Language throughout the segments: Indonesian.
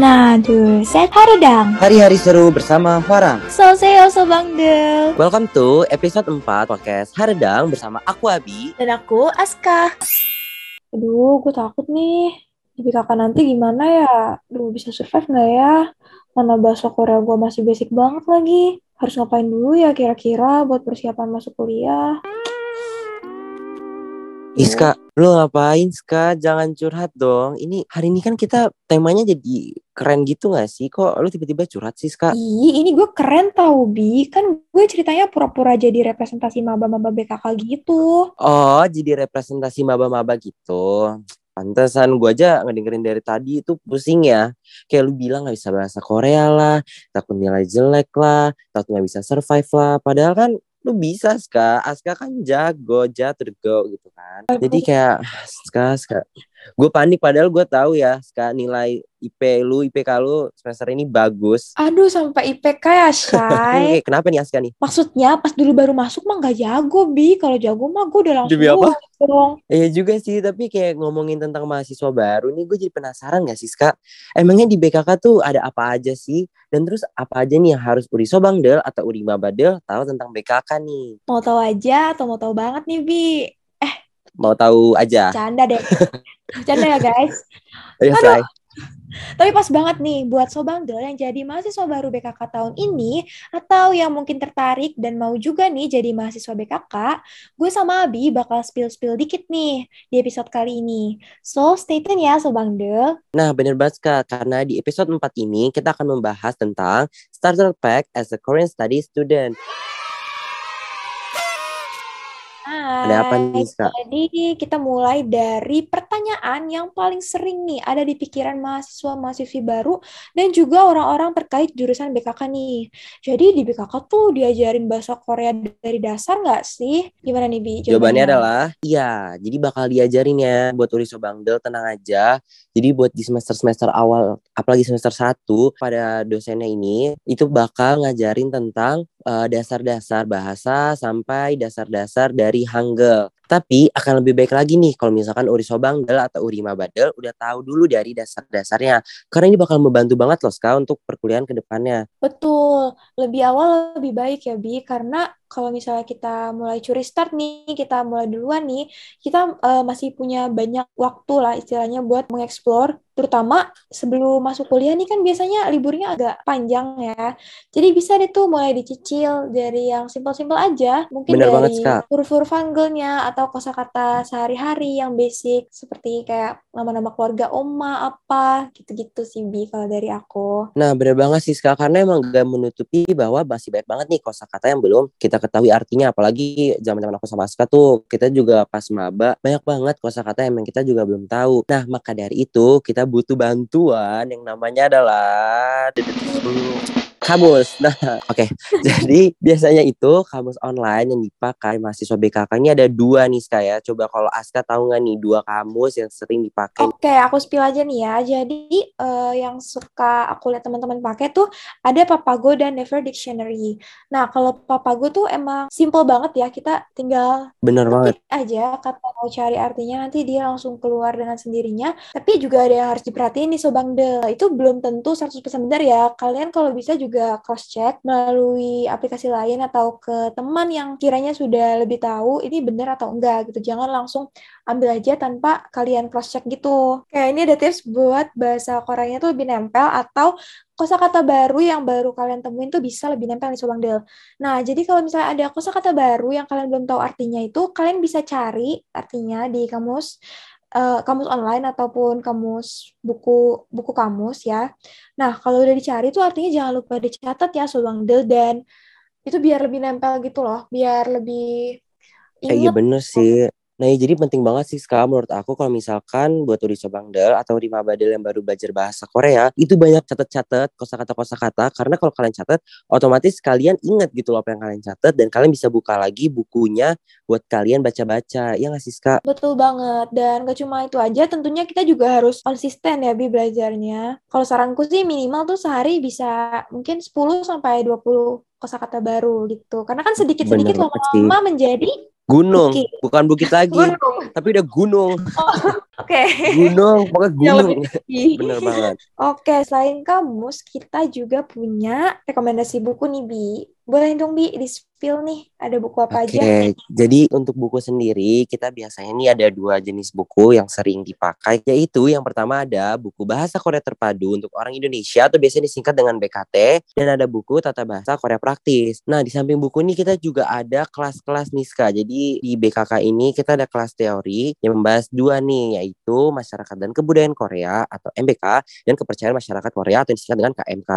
Another set haredang. Hari-hari seru bersama Farah. So say also Bang Del. Welcome to episode 4 podcast Haredang bersama aku Abi. Dan aku Aska. Aduh, gue takut nih. Di kakak nanti gimana ya? Duh, bisa survive nggak ya? Mana bahasa Korea gue masih basic banget lagi. Harus ngapain dulu ya kira-kira buat persiapan masuk kuliah? Iska, lu ngapain Ska? Jangan curhat dong. Ini hari ini kan kita temanya jadi keren gitu gak sih? Kok lu tiba-tiba curhat sih Ska? Ih, ini gue keren tau, Bi. Kan gue ceritanya pura-pura jadi representasi maba-maba BKK gitu. Oh, jadi representasi maba-maba gitu. Pantesan gue aja ngedengerin dari tadi itu pusing ya. Kayak lu bilang gak bisa bahasa Korea lah, takut nilai jelek lah, takut gak bisa survive lah. Padahal kan lu bisa Ska Aska kan jago jatuh go gitu kan. Jadi kayak Ska Ska gue panik padahal gue tahu ya Ska nilai IP lu IPK lu semester ini bagus aduh sampai IPK ya Shay kenapa nih Aska nih maksudnya pas dulu baru masuk mah gak jago bi kalau jago mah gue udah langsung Demi apa? dong Iya juga sih, tapi kayak ngomongin tentang mahasiswa baru nih, gue jadi penasaran gak sih, Ska? Emangnya di BKK tuh ada apa aja sih? Dan terus apa aja nih yang harus Uri Sobangdel atau Uri Mabadel tahu tentang BKK nih? mau tahu aja atau mau tahu banget nih bi Mau tahu aja? canda deh canda ya guys Ayo, Aduh. Tapi pas banget nih buat Sobangdel yang jadi mahasiswa baru BKK tahun ini atau yang mungkin tertarik dan mau juga nih jadi mahasiswa BKK, gue sama Abi bakal spill-spill dikit nih di episode kali ini. So, stay tune ya Sobangdel. Nah, bener banget, Ska. Karena di episode 4 ini kita akan membahas tentang Starter Pack as a Korean Study Student. Ada apa nih, Ska? Jadi kita mulai dari pertanyaan yang paling sering nih ada di pikiran mahasiswa-mahasiswi baru dan juga orang-orang terkait jurusan BKK nih. Jadi di BKK tuh diajarin bahasa Korea dari dasar nggak sih? Gimana nih Bi? Jawabannya adalah iya. Jadi bakal diajarin ya buat Uri Sobangdel tenang aja. Jadi buat di semester-semester awal apalagi semester 1 pada dosennya ini itu bakal ngajarin tentang eh, dasar-dasar bahasa sampai dasar-dasar dari Hangul. Tapi akan lebih baik lagi nih kalau misalkan Uri Sobangdel atau Uri Mabadel udah tahu dulu dari dasar-dasarnya. Karena ini bakal membantu banget loh Ska untuk perkuliahan ke depannya. Betul, lebih awal lebih baik ya Bi, karena kalau misalnya kita mulai curi start nih, kita mulai duluan nih, kita eh, masih punya banyak waktu lah istilahnya buat mengeksplor, terutama sebelum masuk kuliah nih kan biasanya liburnya agak panjang ya. Jadi bisa deh tuh mulai dicicil dari yang simpel-simpel aja, mungkin Bener dari huruf-huruf atau kosakata sehari-hari yang basic seperti kayak nama-nama keluarga oma apa gitu-gitu sih Bi kalau dari aku. Nah, bener banget sih karena emang gak menutupi bahwa masih banyak banget nih kosakata yang belum kita ketahui artinya. Apalagi zaman-zaman aku sama Ska tuh, kita juga pas maba, banyak banget kosakata yang emang kita juga belum tahu. Nah, maka dari itu kita butuh bantuan yang namanya adalah kamus. Nah, oke. Jadi biasanya itu kamus online yang dipakai mahasiswa BKK ini ada dua nih Ska ya. Coba kalau Aska tahu nggak nih dua kamus yang sering dipakai? Oke, aku spill aja nih ya. Jadi eh, yang suka aku lihat teman-teman pakai tuh ada Papago dan Never Dictionary. Nah, kalau Papago tuh emang simple banget ya. Kita tinggal Bener banget. ketik aja kata mau cari artinya nanti dia langsung keluar dengan sendirinya. Tapi juga ada yang harus diperhatiin nih Sobang Del. Itu belum tentu 100% benar ya. Kalian kalau bisa juga cross check melalui aplikasi lain atau ke teman yang kiranya sudah lebih tahu ini benar atau enggak gitu. Jangan langsung ambil aja tanpa kalian cross check gitu. Kayak ini ada tips buat bahasa Koreanya tuh lebih nempel atau kosakata baru yang baru kalian temuin tuh bisa lebih nempel nih Sobat Del. Nah, jadi kalau misalnya ada kosakata baru yang kalian belum tahu artinya itu, kalian bisa cari artinya di kamus eh, kamus online ataupun kamus buku buku kamus ya. Nah, kalau udah dicari tuh artinya jangan lupa dicatat ya Sobat Del dan itu biar lebih nempel gitu loh, biar lebih Eh, iya inget bener sih. Nah, ya, jadi penting banget sih sekarang menurut aku kalau misalkan buat Uri Sobangdel atau Uri Mabadel yang baru belajar bahasa Korea, itu banyak catat-catat kosakata-kosakata karena kalau kalian catat, otomatis kalian ingat gitu loh apa yang kalian catat dan kalian bisa buka lagi bukunya buat kalian baca-baca. Ya nggak sih, Ska? Betul banget. Dan gak cuma itu aja, tentunya kita juga harus konsisten ya Bi belajarnya. Kalau saranku sih minimal tuh sehari bisa mungkin 10 sampai 20 kosakata baru gitu. Karena kan sedikit-sedikit lama-lama menjadi Gunung, Bukit. bukan bukit lagi, gunung. tapi udah gunung. Oke. Gunung, pokoknya Yang gunung. Bener banget. Oke, selain kamus, kita juga punya rekomendasi buku nih, Bi. Boleh dong, Bi, di-spill nih, ada buku apa Oke, aja? jadi untuk buku sendiri kita biasanya ini ada dua jenis buku yang sering dipakai, yaitu yang pertama ada buku Bahasa Korea Terpadu untuk orang Indonesia atau biasanya disingkat dengan BKT dan ada buku Tata Bahasa Korea Praktis. Nah, di samping buku ini kita juga ada kelas-kelas Niska. Jadi di BKK ini kita ada kelas teori yang membahas dua nih, yaitu Masyarakat dan Kebudayaan Korea atau MBK dan Kepercayaan Masyarakat Korea atau disingkat dengan KMK.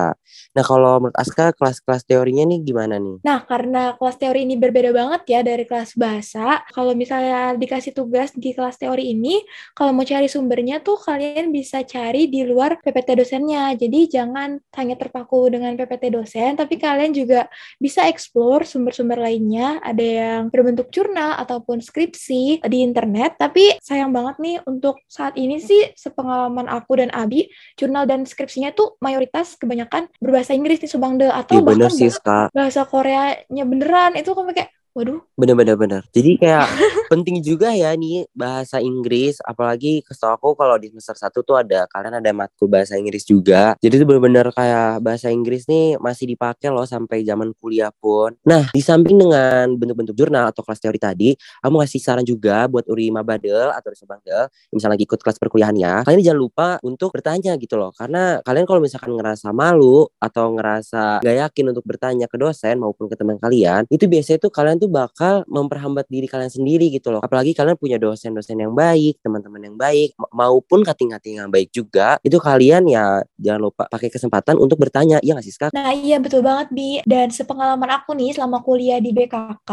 Nah, kalau menurut Aska kelas-kelas teorinya nih gimana nih? Nah, karena kelas teori ini berbeda banget ya dari kelas bahasa, kalau misalnya dikasih tugas di kelas teori ini, kalau mau cari sumbernya tuh kalian bisa cari di luar PPT dosennya. Jadi jangan hanya terpaku dengan PPT dosen, tapi kalian juga bisa explore sumber-sumber lainnya. Ada yang berbentuk jurnal ataupun skripsi di internet. Tapi sayang banget nih untuk saat ini sih sepengalaman aku dan Abi, jurnal dan skripsinya tuh mayoritas kebanyakan berbahasa Inggris nih Subangde atau bener bahkan sih, bahasa Koreanya beneran itu kan kayak waduh Bener-bener bener. Jadi kayak penting juga ya nih bahasa Inggris. Apalagi kesel aku kalau di semester 1 tuh ada kalian ada matkul bahasa Inggris juga. Jadi itu bener-bener kayak bahasa Inggris nih masih dipakai loh sampai zaman kuliah pun. Nah di samping dengan bentuk-bentuk jurnal atau kelas teori tadi, kamu ngasih saran juga buat Uri Mabadel atau Uri Sobangdel yang misalnya lagi ikut kelas perkuliahannya. Kalian jangan lupa untuk bertanya gitu loh. Karena kalian kalau misalkan ngerasa malu atau ngerasa gak yakin untuk bertanya ke dosen maupun ke teman kalian, itu biasanya tuh kalian tuh bakal memperhambat diri kalian sendiri gitu loh. Apalagi kalian punya dosen-dosen yang baik, teman-teman yang baik, ma- maupun kating-kating yang baik juga. Itu kalian ya jangan lupa pakai kesempatan untuk bertanya. Iya nggak sih, Ska? Nah, iya betul banget, Bi. Dan sepengalaman aku nih selama kuliah di BKK,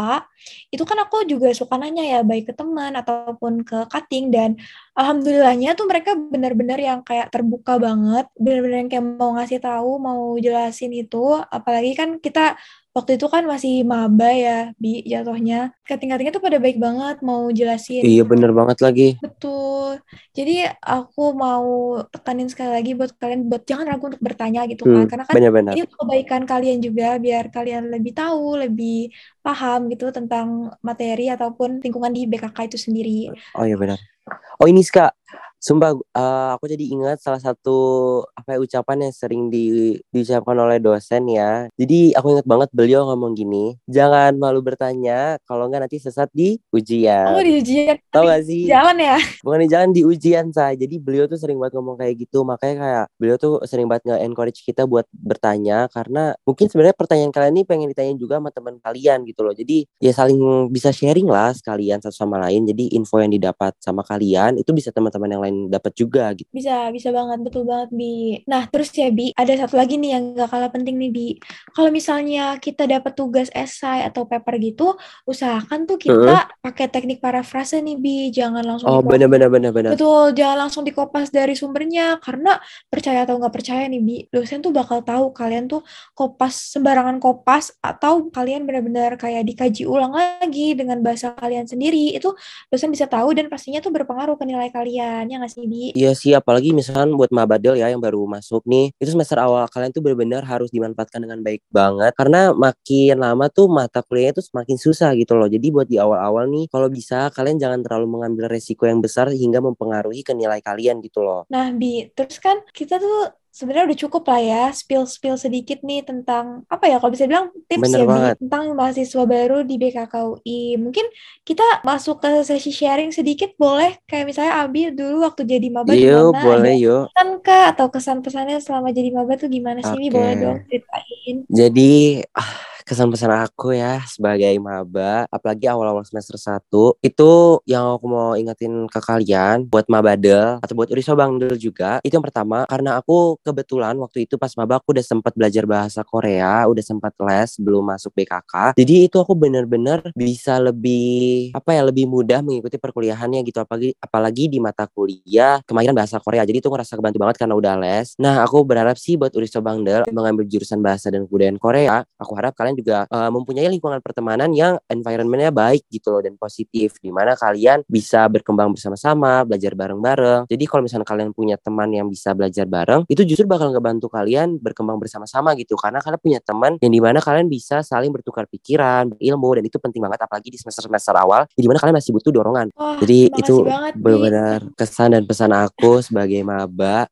itu kan aku juga suka nanya ya, baik ke teman ataupun ke cutting. Dan alhamdulillahnya tuh mereka benar-benar yang kayak terbuka banget, benar-benar yang kayak mau ngasih tahu, mau jelasin itu. Apalagi kan kita waktu itu kan masih maba ya, Bi, jatuhnya. Cutting-cuttingnya tuh pada baik banget, mau jelasin. Iya bener banget lagi. Betul. Jadi aku mau tekanin sekali lagi buat kalian buat jangan ragu untuk bertanya gitu kan. Hmm, Karena kan bener-bener. ini untuk kebaikan kalian juga biar kalian lebih tahu, lebih paham gitu tentang materi ataupun lingkungan di BKK itu sendiri. Oh iya benar. Oh ini Ska, sumpah eh, aku jadi ingat salah satu apa ya, ucapan yang sering di, diucapkan oleh dosen ya. Jadi aku ingat banget beliau ngomong gini, jangan malu bertanya, kalau nggak nanti sesat di Oh, ujian. di ujian Tahu di gak sih? jalan ya? Bukan di jalan di ujian saya. Jadi beliau tuh sering banget ngomong kayak gitu. Makanya kayak beliau tuh sering banget nge-encourage kita buat bertanya karena mungkin sebenarnya pertanyaan kalian ini pengen ditanyain juga sama teman kalian gitu loh. Jadi ya saling bisa sharing lah sekalian satu sama lain. Jadi info yang didapat sama kalian itu bisa teman-teman yang lain dapat juga gitu. Bisa, bisa banget, betul banget, Bi. Nah, terus ya, Bi, ada satu lagi nih yang gak kalah penting nih, Bi. Kalau misalnya kita dapat tugas esai atau paper gitu, usahakan tuh kita pakai teknik parafrase nih, Bi. Jangan langsung Oh benar-benar benar-benar. Betul, jangan langsung dikopas dari sumbernya. Karena percaya atau nggak percaya nih, Bi, dosen tuh bakal tahu kalian tuh kopas, sembarangan kopas, atau kalian benar-benar kayak dikaji ulang lagi dengan bahasa kalian sendiri. Itu dosen bisa tahu dan pastinya tuh berpengaruh ke nilai kalian. Ya nggak sih, Bi? Iya sih, apalagi misalkan buat Mabadel ya yang baru masuk nih, itu semester awal kalian tuh benar-benar harus dimanfaatkan dengan baik banget karena makin lama tuh mata kuliahnya tuh semakin susah gitu loh. Jadi buat di awal-awal nih, kalau bisa kalian jangan terlalu mengambil resiko yang besar hingga mempengaruhi ke nilai kalian gitu loh. Nah, Bi, terus kan kita tuh sebenarnya udah cukup lah ya spill-spill sedikit nih tentang apa ya kalau bisa bilang tips Bener ya banget. tentang mahasiswa baru di BKKUI. Mungkin kita masuk ke sesi sharing sedikit boleh kayak misalnya Abi dulu waktu jadi maba Yuk, gimana? boleh yuk. pesan kah atau kesan-pesannya selama jadi maba tuh gimana sih? Oke. Boleh dong ceritain. Jadi ah, kesan-pesan aku ya sebagai maba, apalagi awal-awal semester 1, itu yang aku mau ingetin ke kalian buat mabadel atau buat Uriso Bangdel juga. Itu yang pertama karena aku kebetulan waktu itu pas maba aku udah sempat belajar bahasa Korea, udah sempat les sebelum masuk BKK. Jadi itu aku bener-bener bisa lebih apa ya lebih mudah mengikuti perkuliahannya gitu apalagi apalagi di mata kuliah kemahiran bahasa Korea. Jadi itu ngerasa kebantu banget karena udah les. Nah, aku berharap sih buat Uriso Bangdel mengambil jurusan bahasa dan kebudayaan Korea, aku harap kalian juga uh, mempunyai lingkungan pertemanan yang environmentnya baik gitu loh dan positif di mana kalian bisa berkembang bersama-sama belajar bareng-bareng. Jadi kalau misalnya kalian punya teman yang bisa belajar bareng itu justru bakal ngebantu kalian berkembang bersama-sama gitu. Karena kalian punya teman yang di mana kalian bisa saling bertukar pikiran ilmu dan itu penting banget apalagi di semester semester awal di mana kalian masih butuh dorongan. Wah, jadi itu benar-benar kesan dan pesan aku sebagai maba.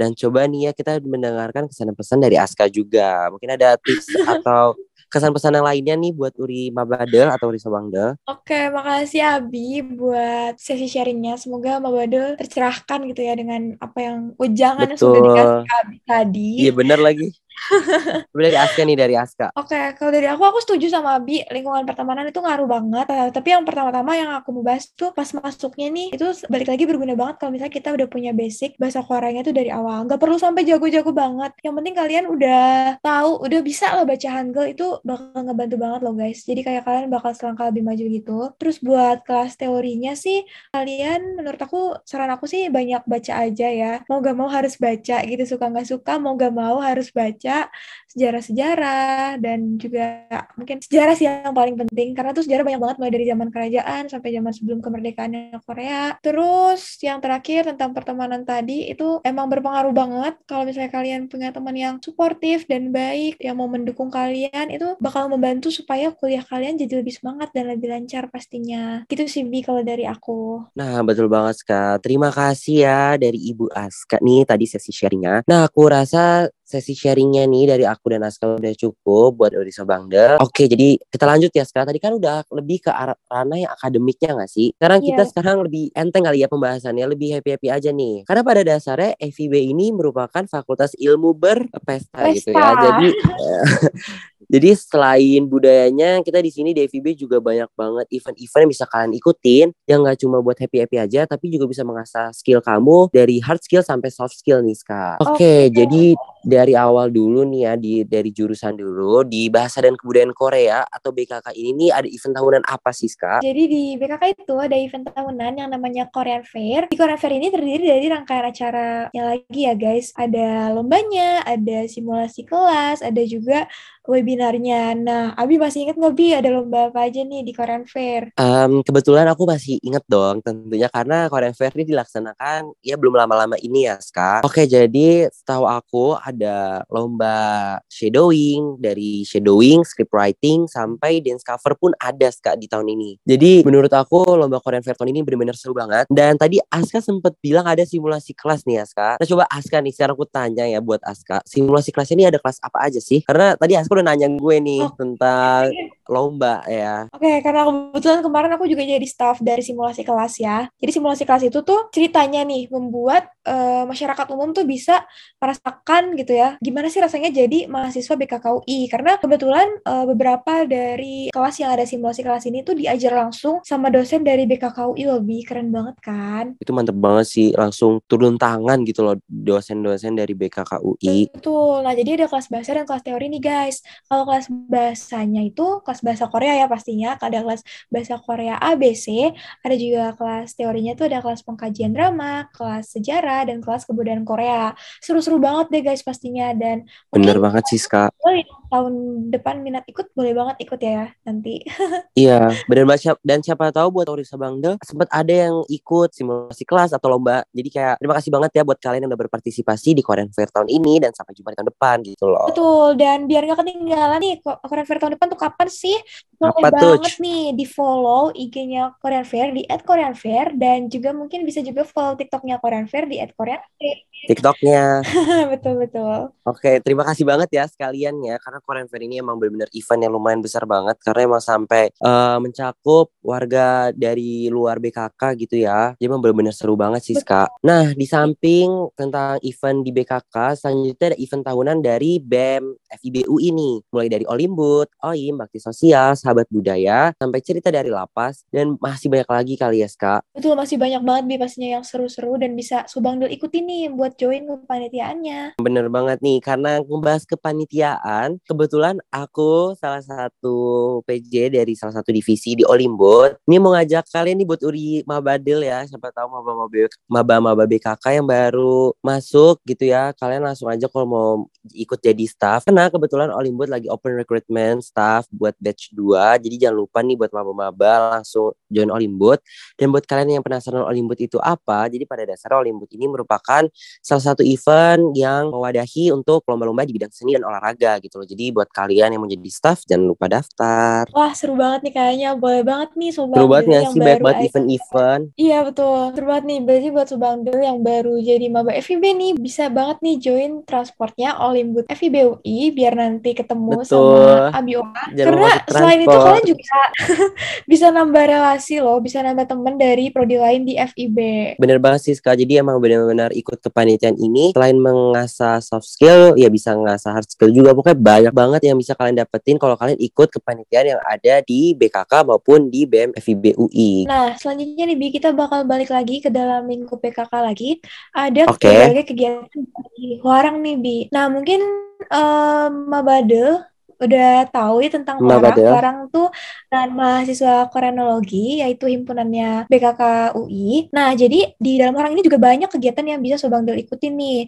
Dan coba nih ya kita mendengarkan kesan dan pesan dari Aska juga. Mungkin ada tips atau kesan pesan yang lainnya nih buat Uri Mabadel atau Uri Sobangdel Oke, makasih Abi buat sesi sharingnya. Semoga Mabadel tercerahkan gitu ya dengan apa yang ujangan yang sudah Betul. dikasih Abi tadi. iya bener lagi Coba dari Aska nih dari Aska Oke, kalau dari aku, aku setuju sama Abi. Lingkungan pertemanan itu ngaruh banget. Eh, tapi yang pertama-tama yang aku mau bahas tuh pas masuknya nih, itu balik lagi berguna banget kalau misalnya kita udah punya basic bahasa Koreanya tuh dari awal. Nggak perlu sampai jago-jago banget. Yang penting kalian udah tahu, udah bisa lah baca Hangul itu bakal ngebantu banget loh guys. Jadi kayak kalian bakal selangkah lebih maju gitu. Terus buat kelas teorinya sih, kalian menurut aku, saran aku sih banyak baca aja ya. Mau gak mau harus baca gitu, suka nggak suka, mau gak mau harus baca that. Sejarah-sejarah dan juga mungkin sejarah sih yang paling penting karena tuh sejarah banyak banget mulai dari zaman kerajaan sampai zaman sebelum kemerdekaan Korea. Terus yang terakhir tentang pertemanan tadi itu emang berpengaruh banget kalau misalnya kalian punya teman yang suportif dan baik yang mau mendukung kalian itu bakal membantu supaya kuliah kalian jadi lebih semangat dan lebih lancar pastinya. Gitu sih Bi kalau dari aku. Nah, betul banget, Ska. Terima kasih ya dari Ibu Aska nih tadi sesi sharingnya. Nah, aku rasa sesi sharingnya nih dari aku dan Aska udah cukup buat Uri Sobangdel. Oke, jadi kita lanjut ya, Ska. Tadi kan udah lebih ke arah ranah yang akademiknya nggak sih? Sekarang kita Iya. sekarang lebih enteng kali ya pembahasannya, lebih happy-happy aja nih. Karena pada dasarnya FIB ini merupakan fakultas ilmu berpesta gitu ya. Jadi Jadi selain budayanya, kita di sini di FIB juga banyak banget event-event yang bisa kalian ikutin, yang nggak cuma buat happy-happy aja, tapi juga bisa mengasah skill kamu dari hard skill sampai soft skill nih, Ska. Oke, Oke. jadi dari awal dulu nih ya, di dari jurusan dulu, di Bahasa dan Kebudayaan Korea atau BKK ini nih ada event tahunan apa sih, Ska? Jadi di BKK itu ada event tahunan yang namanya Korean Fair. Di Korean Fair ini terdiri dari rangkaian acara yang lagi ya guys. Ada lombanya, ada simulasi kelas, ada juga webinarnya. Nah, Abi masih ingat nggak Bi ada lomba apa aja nih di Korean Fair? Em, kebetulan aku masih inget dong tentunya karena Korean Fair ini dilaksanakan ya belum lama-lama ini ya Ska. Oke jadi setahu aku ada lomba shadowing dari shadowing, script writing sampai dance cover pun ada Ska di tahun ini. Jadi menurut aku lomba Korean Fair tahun ini benar-benar seru banget. Dan tadi Aska sempat bilang ada simulasi kelas nih Aska. Nah coba Aska nih sekarang aku tanya ya buat Aska. Simulasi kelas ini ada kelas apa aja sih? Karena tadi Aska udah nanya gue nih Oh. tentang lomba ya. Oke, karena kebetulan kemarin aku juga jadi staff dari simulasi kelas ya. Jadi simulasi kelas itu tuh ceritanya nih membuat eh, masyarakat umum tuh bisa merasakan gitu ya, gimana sih rasanya jadi mahasiswa BKKUI. Karena kebetulan eh, beberapa dari kelas yang ada simulasi kelas ini tuh diajar langsung sama dosen dari BKKUI lebih keren banget kan. itu mantep banget sih langsung turun tangan gitu loh dosen-dosen dari BKKUI Betul. Nah, jadi ada kelas bahasa dan kelas teori nih, guys. Kalau kelas bahasanya itu kelas bahasa Korea ya pastinya. Ada kelas bahasa Korea ABC, ada juga kelas teorinya tuh ada kelas pengkajian drama, kelas sejarah, dan kelas kebudayaan Korea. Seru-seru banget deh, guys, pastinya. Dan bener banget sih yang tahun depan minat ikut, boleh banget ikut ya nanti. iya bener banget Siap- dan siapa tahu buat Orisa Bangda sempat ada yang ikut simulasi kelas atau lomba jadi kayak terima kasih banget ya buat kalian yang udah berpartisipasi di Korean Fair tahun ini dan sampai jumpa di tahun depan gitu loh Betul, dan biar nggak ketinggalan nih, Ko- Korean Fair tahun depan tuh kapan sih? Boleh Apa tuh, banget nih di follow IG-nya Korean Fair di @koreanfair dan juga mungkin bisa juga follow TikTok-nya Korean Fair di @koreanfair. TikToknya betul betul. Oke, terima kasih banget ya sekalian ya karena Korean Fair ini emang benar-benar event yang lumayan besar banget karena emang sampai eh, mencakup warga dari luar BKK gitu ya. Jadi emang benar-benar seru banget sih, Ska. Nah, di samping tentang event di BKK, selanjutnya ada event tahunan dari BEM FIBU ini. Mulai dari Olimbut, OIM, Bakti sosial, sahabat budaya, sampai cerita dari lapas, dan masih banyak lagi kali ya, Kak. Betul, masih banyak banget Bi pastinya yang seru-seru dan bisa Subangdel ikutin nih buat join kepanitiaannya. Bener banget nih, karena ngebahas kepanitiaan, kebetulan aku salah satu PJ dari salah satu divisi di Olimbot. Ini mau ngajak kalian nih buat Uri Mabadil ya, siapa tahu maba-maba BKK yang baru masuk gitu ya. Kalian langsung aja kalau mau ikut jadi staff. Karena kebetulan Olimbot lagi open recruitment staff buat batch 2. Jadi jangan lupa nih buat maba-maba langsung join Olimbot. Dan buat kalian yang penasaran Olimbot itu apa, jadi pada dasarnya Olimbot ini merupakan salah satu event yang mewadahi untuk lomba-lomba di bidang seni dan olahraga gitu loh. Jadi buat kalian yang mau jadi staff jangan lupa daftar. Wah seru banget nih kayaknya. Boleh banget nih Sobat Seru banget nggak sih banyak banget event-event. Iya betul. Seru banget nih. Berarti buat Sobat yang baru jadi maba FIB nih bisa banget nih join transportnya Olimbut FIB UI biar nanti ketemu Betul. sama Abi Oma. Karena selain itu kalian juga bisa nambah relasi loh, bisa nambah temen dari prodi lain di FIB. Bener banget sih Ska, jadi emang benar-benar ikut kepanitiaan ini selain mengasah soft skill, ya bisa mengasah hard skill juga. Pokoknya banyak banget yang bisa kalian dapetin kalau kalian ikut kepanitiaan yang ada di BKK maupun di BEM FIB UI. Nah, selanjutnya nih Bi, kita bakal balik lagi ke dalam minggu PKK lagi. Ada okay. berbagai kegiatan di Warang nih Bi. Nah, mungkin um, Mabade udah tahu ya tentang Warang. Warang tuh dan mahasiswa korenologi yaitu himpunannya BKK UI. Nah, jadi di dalam Warang ini juga banyak kegiatan yang bisa Sobang Del ikutin nih.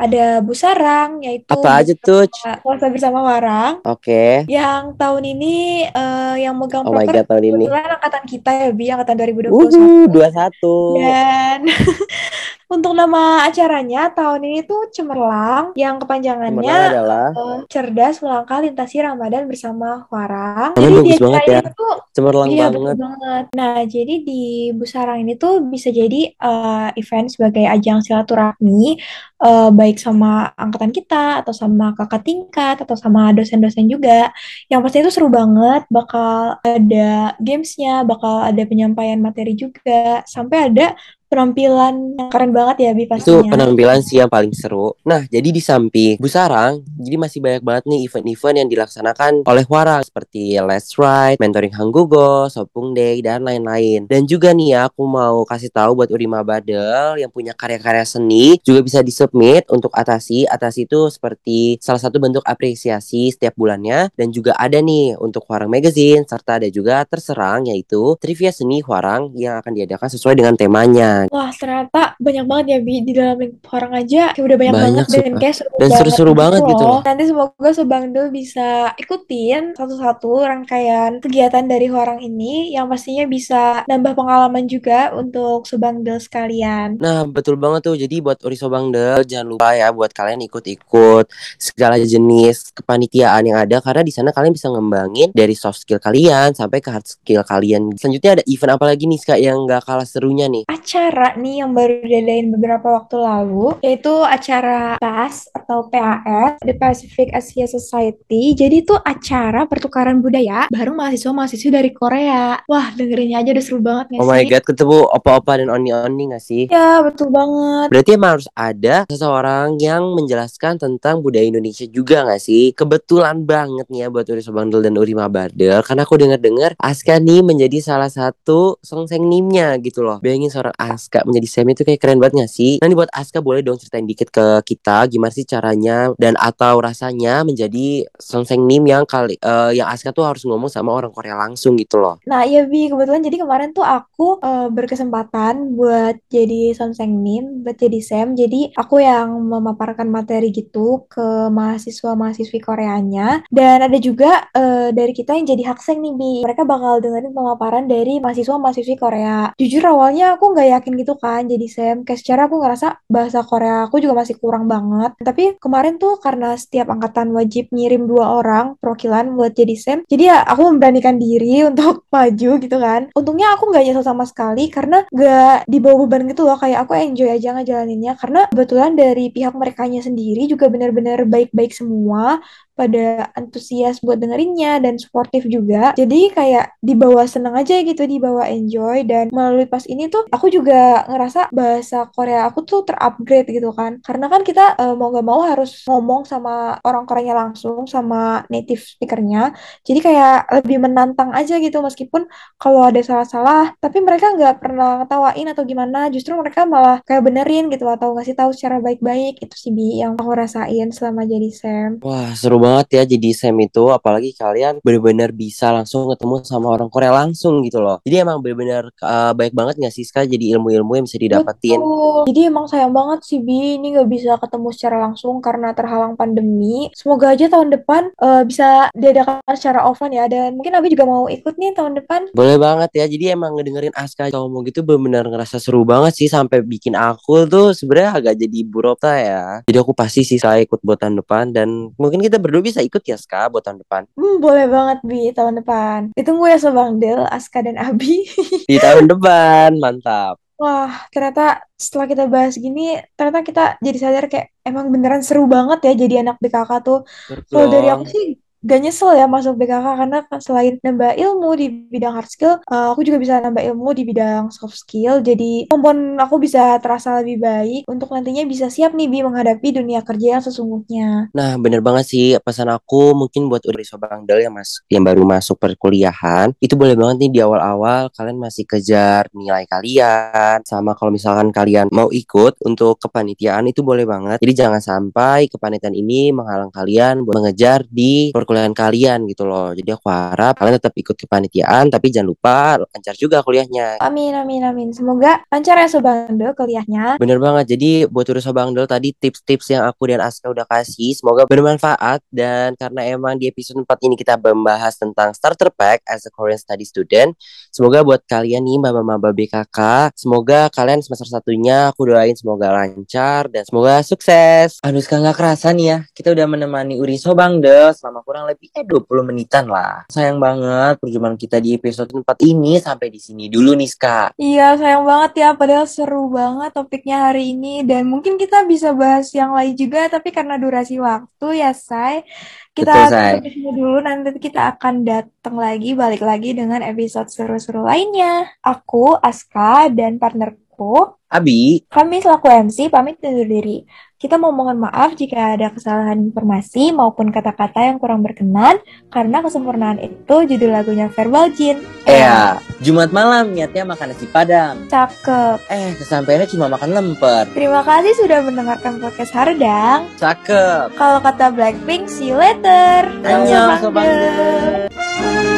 Ada Busarang yaitu Apa aja tuh? Puasa bersama Warang. Oke. Okay. Yang tahun ini uh, yang megang oh proker God, tahun ini. angkatan kita ya Bi, angkatan 2021. Uhuh, 21. Dan Untuk nama acaranya tahun ini tuh Cemerlang yang kepanjangannya adalah uh, cerdas melangkah lintasi Ramadan bersama Warang. jadi bagus di banget ya. Itu, Cemerlang iya, banget. banget. Nah, jadi di Busarang ini tuh bisa jadi uh, event sebagai ajang silaturahmi uh, baik sama angkatan kita atau sama kakak tingkat atau sama dosen-dosen juga. Yang pasti itu seru banget, bakal ada gamesnya, bakal ada penyampaian materi juga, sampai ada penampilan yang keren banget ya Bi pastinya. Itu penampilan sih yang paling seru. Nah, jadi di samping Busarang, jadi masih banyak banget nih event-event yang dilaksanakan oleh Warang seperti Let's Ride, Mentoring Hanggugo, Sopung Day dan lain-lain. Dan juga nih ya, aku mau kasih tahu buat Urima Badel yang punya karya-karya seni juga bisa disubmit untuk Atasi. Atasi itu seperti salah satu bentuk apresiasi setiap bulannya dan juga ada nih untuk Warang Magazine serta ada juga terserang yaitu trivia seni Warang yang akan diadakan sesuai dengan temanya. Wah ternyata banyak banget ya Bi di dalam lingkup orang aja kayak udah banyak, banyak banget dan kayak seru dan seru-seru banget, gitu loh. Nanti semoga Sobangdo bisa ikutin satu-satu rangkaian kegiatan dari orang ini yang pastinya bisa nambah pengalaman juga untuk Sobangdo sekalian. Nah betul banget tuh jadi buat Uri Sobangdo jangan lupa ya buat kalian ikut-ikut segala jenis kepanitiaan yang ada karena di sana kalian bisa ngembangin dari soft skill kalian sampai ke hard skill kalian. Selanjutnya ada event apa lagi nih Kak yang gak kalah serunya nih? Acara acara nih yang baru diadain beberapa waktu lalu, yaitu acara PAS atau PAS, The Pacific Asia Society. Jadi itu acara pertukaran budaya bareng mahasiswa-mahasiswi dari Korea. Wah, dengerinnya aja udah seru banget gak oh sih? Oh my god, ketemu opa-opa dan oni-oni gak sih? Ya, betul banget. Berarti emang harus ada seseorang yang menjelaskan tentang budaya Indonesia juga gak sih? Kebetulan banget nih ya buat Uri Sobandel dan Uri Mabardel, karena aku dengar-dengar Aska nih menjadi salah satu songseng nimnya gitu loh. Bayangin seorang Aska Aska menjadi Semi itu kayak keren banget gak sih? Nanti buat Aska boleh dong ceritain dikit ke kita gimana sih caranya dan atau rasanya menjadi Songseng Nim yang kali uh, yang Aska tuh harus ngomong sama orang Korea langsung gitu loh. Nah iya Bi kebetulan jadi kemarin tuh aku uh, berkesempatan buat jadi Songseng Nim, buat jadi Sam. Jadi aku yang memaparkan materi gitu ke mahasiswa-mahasiswi Koreanya dan ada juga uh, dari kita yang jadi Hakseng nih Bi. Mereka bakal dengerin pemaparan dari mahasiswa-mahasiswi Korea. Jujur awalnya aku nggak yakin gitu kan. Jadi Sam kayak secara aku ngerasa bahasa Korea aku juga masih kurang banget. Tapi kemarin tuh karena setiap angkatan wajib ngirim dua orang perwakilan buat jadi Sam jadi ya aku memberanikan diri untuk maju gitu kan. Untungnya aku nggak nyesel sama sekali karena gak dibawa beban gitu loh. Kayak aku enjoy aja ngejalaninnya. Karena kebetulan dari pihak mereka sendiri juga benar-benar baik-baik semua pada antusias buat dengerinnya dan sportif juga. Jadi kayak dibawa seneng aja gitu, dibawa enjoy dan melalui pas ini tuh aku juga ngerasa bahasa Korea aku tuh terupgrade gitu kan. Karena kan kita uh, mau gak mau harus ngomong sama orang Koreanya langsung sama native speakernya. Jadi kayak lebih menantang aja gitu meskipun kalau ada salah-salah, tapi mereka nggak pernah ngetawain atau gimana. Justru mereka malah kayak benerin gitu atau ngasih tahu secara baik-baik. Itu sih Bi yang aku rasain selama jadi Sam. Wah, seru banget ya jadi Sam itu. Apalagi kalian benar-benar bisa langsung ketemu sama orang Korea langsung gitu loh. Jadi emang benar-benar uh, baik banget nggak sih Ska jadi ilmu-ilmu yang bisa didapetin. Betul. Jadi emang sayang banget sih Bi ini nggak bisa ketemu secara langsung karena terhalang pandemi. Semoga aja tahun depan uh, bisa diadakan secara offline ya. Dan mungkin Abi juga mau ikut nih tahun depan. Boleh banget ya. Jadi emang ngedengerin Aska ngomong gitu benar-benar ngerasa seru banget sih sampai bikin aku tuh sebenarnya agak jadi rota ya. Jadi aku pasti sih saya ikut buat tahun depan dan mungkin kita berdua bisa ikut ya Ska buat tahun depan. Hmm, boleh banget Bi tahun depan. Ditunggu ya Sobang Del, Aska dan Abi. Di tahun depan, mantap. Wah, ternyata setelah kita bahas gini, ternyata kita jadi sadar kayak emang beneran seru banget ya jadi anak BKK tuh. Kalau dari aku sih gak nyesel ya masuk BKK karena selain nambah ilmu di bidang hard skill, uh, aku juga bisa nambah ilmu di bidang soft skill. Jadi kemampuan aku bisa terasa lebih baik untuk nantinya bisa siap nih Bi menghadapi dunia kerja yang sesungguhnya. Nah bener banget sih pesan aku mungkin buat Uri Sobang Del yang mas yang baru masuk perkuliahan itu boleh banget nih di awal-awal kalian masih kejar nilai kalian sama kalau misalkan kalian mau ikut untuk kepanitiaan itu boleh banget. Jadi jangan sampai kepanitiaan ini menghalang kalian buat mengejar di perkuliahan perkuliahan kalian gitu loh. Jadi aku harap kalian tetap ikut kepanitiaan tapi jangan lupa lancar juga kuliahnya. Amin amin amin. Semoga lancar ya Sobangdo kuliahnya. Bener banget. Jadi buat Uru Sobangdo tadi tips-tips yang aku dan Aska udah kasih semoga bermanfaat dan karena emang di episode 4 ini kita membahas tentang starter pack as a Korean study student. Semoga buat kalian nih maba-maba BKK, semoga kalian semester satunya aku doain semoga lancar dan semoga sukses. Aduh sekarang gak kerasa nih ya, kita udah menemani Uri Sobangdo selama kurang kurang lebih eh 20 menitan lah. Sayang banget perjumpaan kita di episode 4 ini sampai di sini dulu nih Ska. Iya sayang banget ya padahal seru banget topiknya hari ini dan mungkin kita bisa bahas yang lain juga tapi karena durasi waktu ya Say kita Betul, dulu nanti kita akan datang lagi balik lagi dengan episode seru-seru lainnya. Aku Aska dan partnerku Abi. Kami selaku MC pamit undur diri. Kita mau mohon maaf jika ada kesalahan informasi maupun kata-kata yang kurang berkenan karena kesempurnaan itu judul lagunya Verbal Jin. Iya, Jumat malam niatnya makan nasi padang. Cakep. Eh, kesampaiannya cuma makan lemper. Terima kasih sudah mendengarkan podcast Hardang. Cakep. Kalau kata Blackpink, see you later. Annyeong, Sobat